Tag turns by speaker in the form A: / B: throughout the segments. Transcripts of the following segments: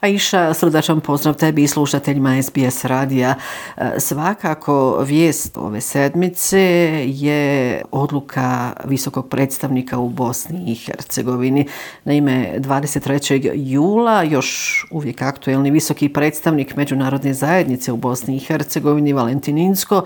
A: Aisha, srdačan pozdrav tebi i slušateljima SBS radija. E, svakako vijest ove sedmice je odluka visokog predstavnika u Bosni i Hercegovini. Na ime 23. jula još uvijek aktuelni visoki predstavnik Međunarodne zajednice u Bosni i Hercegovini Valentin Insko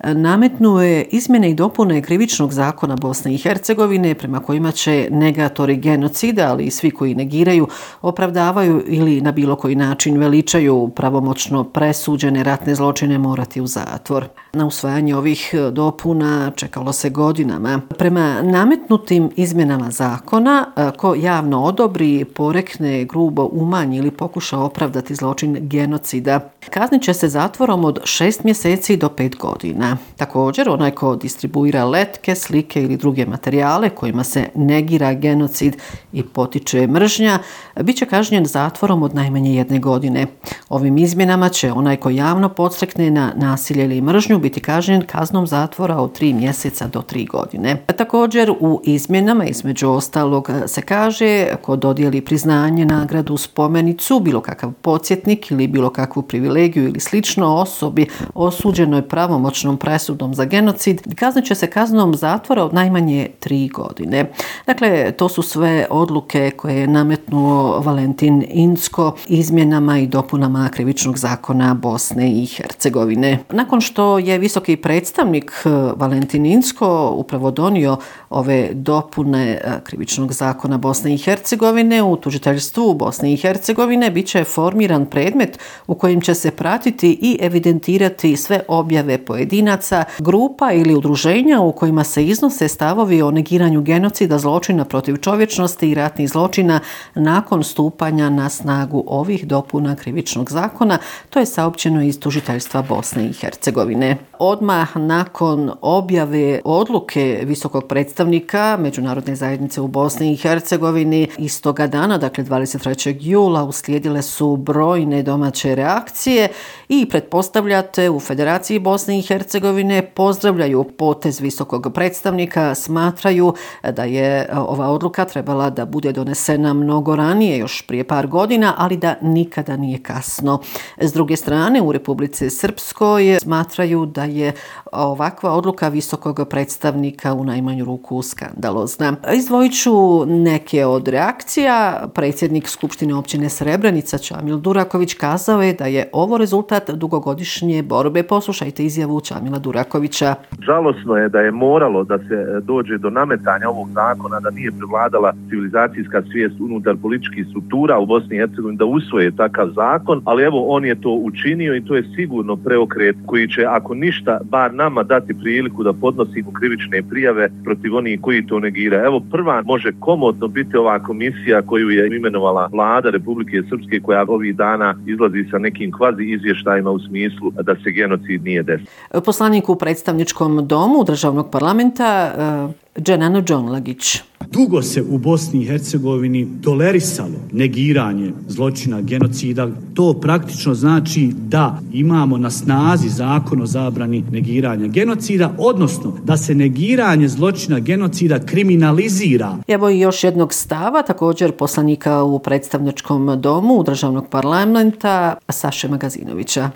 A: e, nametnuo je izmjene i dopune krivičnog zakona Bosne i Hercegovine prema kojima će negatori genocida, ali i svi koji negiraju, opravdavaju ili na bilo koji način veličaju pravomoćno presuđene ratne zločine morati u zatvor. Na usvajanje ovih dopuna čekalo se godinama. Prema nametnutim izmjenama zakona, e, ko javno odobri, porekne, grubo umanji ili pokuša opravdati zločin genocida, kaznit će se zatvorom od 6 mjeseci do 5 godina. Također, onaj ko distribuira letke, slike ili druge materijale kojima se negira genocid i potiče mržnja, bit će kažnjen zatvorom od najmanje jedne godine. Ovim izmjenama će onaj ko javno podstrekne na nasilje ili mržnju biti kažnjen kaznom zatvora od 3 mjeseca do 3 godine. Također, u izmjenama između ostalog se kaže ko dodijeli priznanje, nagradu, spomenicu, bilo kakav podsjetnik ili bilo kakvu privilegiju ili slično osobi osuđenoj pravomoćnom presudom za genocid, kaznit će se kaznom zatvora od najmanje tri godine. Dakle, to su sve odluke koje je nametnuo Valentin Insko izmjenama i dopunama krivičnog zakona Bosne i Hercegovine. Nakon što je visoki predstavnik eh, Valentin Insko upravo donio ove dopune eh, krivičnog zakona Bosne i Hercegovine u tužiteljstvu Bosne i Hercegovine bit će formiran predmet u kojim će se pratiti i evidentirati sve objave pojedinaca pojedinaca, grupa ili udruženja u kojima se iznose stavovi o negiranju genocida, zločina protiv čovječnosti i ratnih zločina nakon stupanja na snagu ovih dopuna krivičnog zakona, to je saopćeno iz tužiteljstva Bosne i Hercegovine. Odmah nakon objave odluke visokog predstavnika Međunarodne zajednice u Bosni i Hercegovini istoga dana, dakle 23. jula, uslijedile su brojne domaće reakcije i pretpostavljate u Federaciji Bosne i Hercegovine pozdravljaju potez visokog predstavnika, smatraju da je e, ova odluka trebala da bude donesena mnogo ranije, još prije par godina, ali da nikada nije kasno. S druge strane, u Republice Srpskoj smatraju da je je ovakva odluka visokog predstavnika u najmanju ruku skandalozna. Izdvojit ću neke od reakcija. Predsjednik Skupštine općine Srebrenica, Čamil Duraković, kazao je da je ovo rezultat dugogodišnje borbe. Poslušajte izjavu Čamila Durakovića.
B: Žalosno je da je moralo da se dođe do nametanja ovog zakona, da nije prevladala civilizacijska svijest unutar političkih struktura u Bosni i Hercegovini da usvoje takav zakon, ali evo on je to učinio i to je sigurno preokret koji će, ako ništa, bar nama dati priliku da podnosimo krivične prijave protiv onih koji to negira. Evo prva može komodno biti ova komisija koju je imenovala vlada Republike Srpske koja ovih dana izlazi sa nekim kvazi izvještajima u smislu da se genocid nije desio
A: poslanik u predstavničkom domu državnog parlamenta e, Dženano Džonlagić.
C: Dugo se u Bosni i Hercegovini tolerisalo negiranje zločina genocida. To praktično znači da imamo na snazi zakon o zabrani negiranja genocida, odnosno da se negiranje zločina genocida kriminalizira.
A: Evo i još jednog stava, također poslanika u predstavničkom domu državnog parlamenta Saše Magazinovića.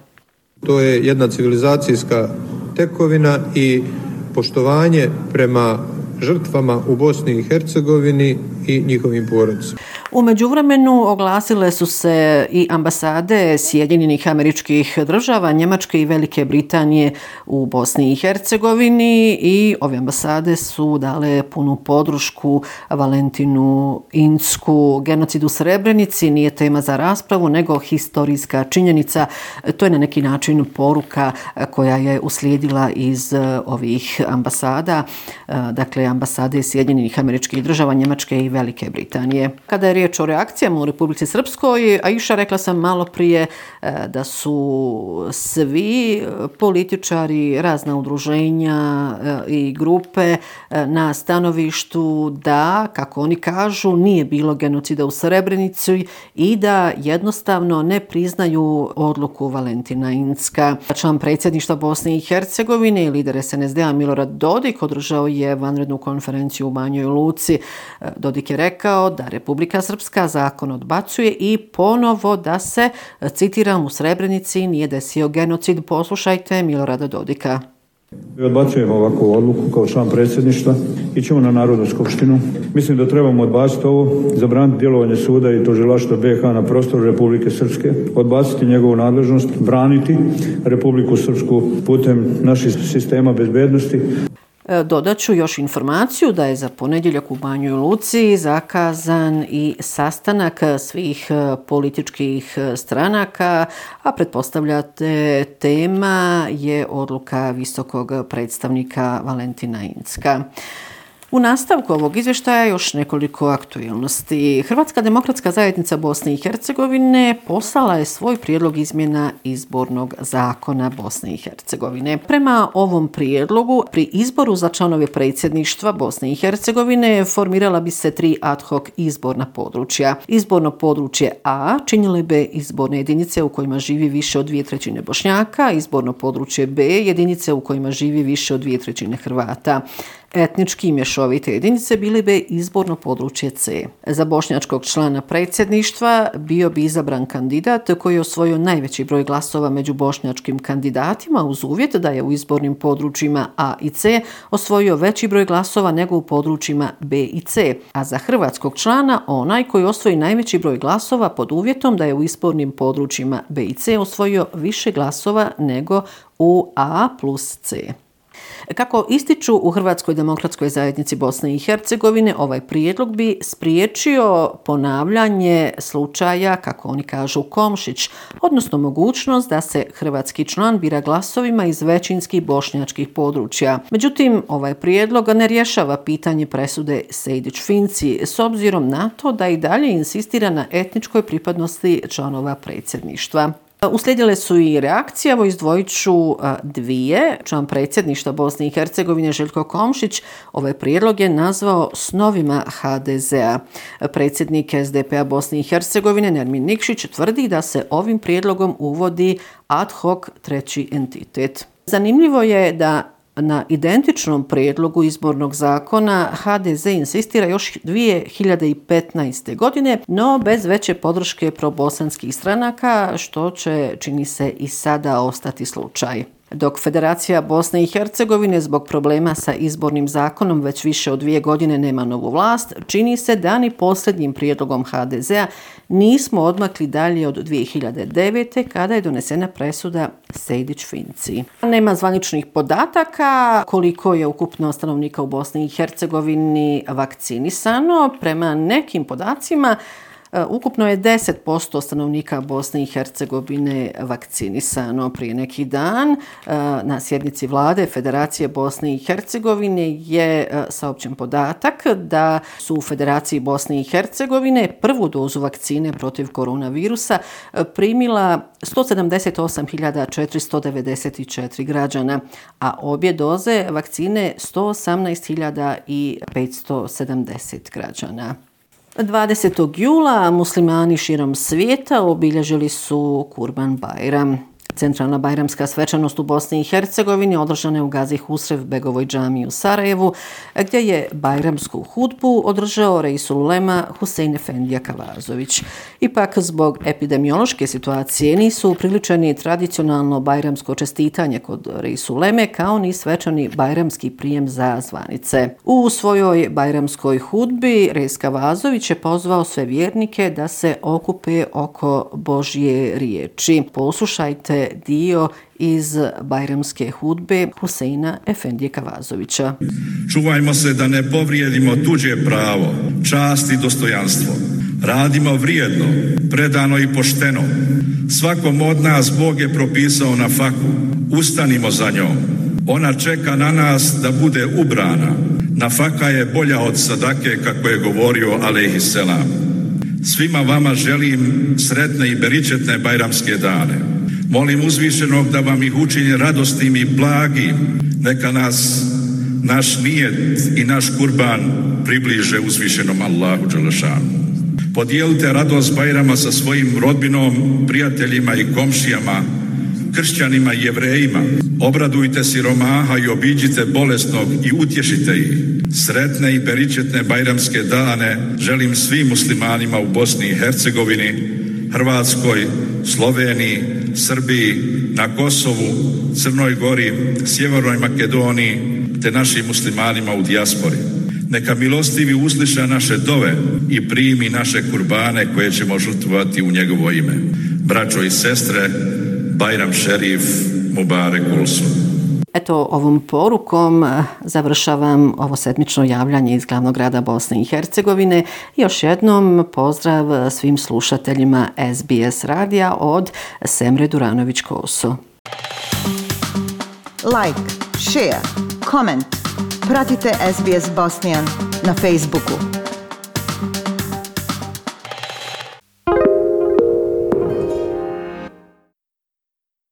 D: To je jedna civilizacijska tekovina i poštovanje prema žrtvama u Bosni i Hercegovini i njihovim porodicama.
A: U međuvremenu oglasile su se i ambasade Sjedinjenih američkih država, Njemačke i Velike Britanije u Bosni i Hercegovini i ove ambasade su dale punu podrušku Valentinu Insku. Genocid u Srebrenici nije tema za raspravu, nego historijska činjenica. To je na neki način poruka koja je uslijedila iz e, ovih ambasada, e, dakle ambasade Sjedinjenih američkih država, Njemačke i Velike Britanije. Kada je riječ o reakcijama u Republici Srpskoj, a iša rekla sam malo prije e, da su svi političari, razna udruženja e, i grupe e, na stanovištu da, kako oni kažu, nije bilo genocida u Srebrenici i da jednostavno ne priznaju odluku Valentina Inska. Član predsjedništva Bosne i Hercegovine i lider SNSD-a Milorad Dodik održao je vanrednu konferenciju u Banjoj Luci. Dodik je rekao da Republika Srpska zakon odbacuje i ponovo da se, citiram, u Srebrenici nije desio genocid. Poslušajte Milorada Dodika.
E: Odbacujemo ovakvu odluku kao član predsjedništva i ćemo na Narodnu skupštinu. Mislim da trebamo odbaciti ovo, zabraniti djelovanje suda i tožilaštva BH na prostoru Republike Srpske, odbaciti njegovu nadležnost, braniti Republiku Srpsku putem naših sistema bezbednosti.
A: E, Dodaću još informaciju da je za ponedjeljak u Banjoj Luci zakazan i sastanak svih e, političkih e, stranaka, a pretpostavljate tema je odluka visokog predstavnika Valentina Inska. U nastavku ovog izvještaja još nekoliko aktualnosti. Hrvatska demokratska zajednica Bosne i Hercegovine poslala je svoj prijedlog izmjena izbornog zakona Bosne i Hercegovine. Prema ovom prijedlogu, pri izboru za članove predsjedništva Bosne i Hercegovine formirala bi se tri ad hoc izborna područja. Izborno područje A činile bi izborne jedinice u kojima živi više od dvije trećine Bošnjaka, izborno područje B jedinice u kojima živi više od dvije trećine Hrvata etnički mješovite jedinice bili bi izborno područje C. Za bošnjačkog člana predsjedništva bio bi izabran kandidat koji je osvojio najveći broj glasova među bošnjačkim kandidatima uz uvjet da je u izbornim područjima A i C osvojio veći broj glasova nego u područjima B i C, a za hrvatskog člana onaj koji osvoji najveći broj glasova pod uvjetom da je u izbornim područjima B i C osvojio više glasova nego u A plus C. Kako ističu u Hrvatskoj demokratskoj zajednici Bosne i Hercegovine, ovaj prijedlog bi spriječio ponavljanje slučaja, kako oni kažu, Komšić, odnosno mogućnost da se hrvatski član bira glasovima iz većinskih bošnjačkih područja. Međutim, ovaj prijedlog ne rješava pitanje presude Sejdić-Finci s obzirom na to da i dalje insistira na etničkoj pripadnosti članova predsjedništva. E, uslijedile su i reakcije, evo izdvojit ću e, dvije. Član predsjedništva Bosne i Hercegovine Željko Komšić ovaj prijedlog je nazvao snovima HDZ-a. Predsjednik SDP-a Bosne i Hercegovine Nermin Nikšić tvrdi da se ovim prijedlogom uvodi ad hoc treći entitet. Zanimljivo je da na identičnom prijedlogu izbornog zakona HDZ insistira još 2015. godine, no bez veće podrške probosanskih stranaka, što će, čini se, i sada ostati slučaj. Dok Federacija Bosne i Hercegovine zbog problema sa izbornim zakonom već više od dvije godine nema novu vlast, čini se da ni posljednjim prijedlogom HDZ-a nismo odmakli dalje od 2009. kada je donesena presuda Sejdić-Finci. Nema zvaničnih podataka koliko je ukupno stanovnika u Bosni i Hercegovini vakcinisano. Prema nekim podacima E, ukupno je 10% stanovnika Bosne i Hercegovine vakcinisano prije neki dan. E, na sjednici vlade Federacije Bosne i Hercegovine je e, saopćen podatak da su u Federaciji Bosne i Hercegovine prvu dozu vakcine protiv koronavirusa primila 178.494 građana, a obje doze vakcine 118.570 građana. 20. jula muslimani širom svijeta obilježili su Kurban Bajram. Centralna bajramska svečanost u Bosni i Hercegovini održana je u Gazi Husrev Begovoj džami u Sarajevu, gdje je bajramsku hudbu održao Reisul Ulema Husein Efendija Kavazović. Ipak, zbog epidemiološke situacije nisu upriličeni tradicionalno bajramsko čestitanje kod Reisul Uleme kao ni svečani bajramski prijem za zvanice. U svojoj bajramskoj hudbi Reis Kavazović je pozvao sve vjernike da se okupe oko Božje riječi. Poslušajte dio iz Bajramske hudbe Huseina Efendije Kavazovića.
F: Čuvajmo se da ne povrijedimo tuđe pravo, čast i dostojanstvo. Radimo vrijedno, predano i pošteno. Svakom od nas Bog je propisao na faku. Ustanimo za njom. Ona čeka na nas da bude ubrana. Na faka je bolja od sadake kako je govorio Alehi Selam. Svima vama želim sretne i beričetne bajramske dane. Molim uzvišenog da vam ih učini radostnim i blagim. Neka nas naš nijet i naš kurban približe uzvišenom Allahu Đelešanu. Podijelite radost Bajrama sa svojim rodbinom, prijateljima i komšijama, kršćanima i jevrejima. Obradujte siromaha i obiđite bolesnog i utješite ih. Sretne i beričetne bajramske dane želim svim muslimanima u Bosni i Hercegovini, Hrvatskoj, Sloveniji, Srbiji, na Kosovu, Crnoj Gori, Sjevernoj Makedoniji, te našim muslimanima u dijaspori. Neka milostivi usliša naše dove i primi naše kurbane koje ćemo žrtvovati u njegovo ime. Braćo i sestre, Bajram Šerif, Mubarek Ulsun.
A: Eto, ovom porukom eh, završavam ovo sedmično javljanje iz glavnog grada Bosne i Hercegovine. Još jednom pozdrav eh, svim slušateljima SBS radija od Semre Duranović-Koso.
G: Like, share, comment. Pratite SBS Bosnian na Facebooku.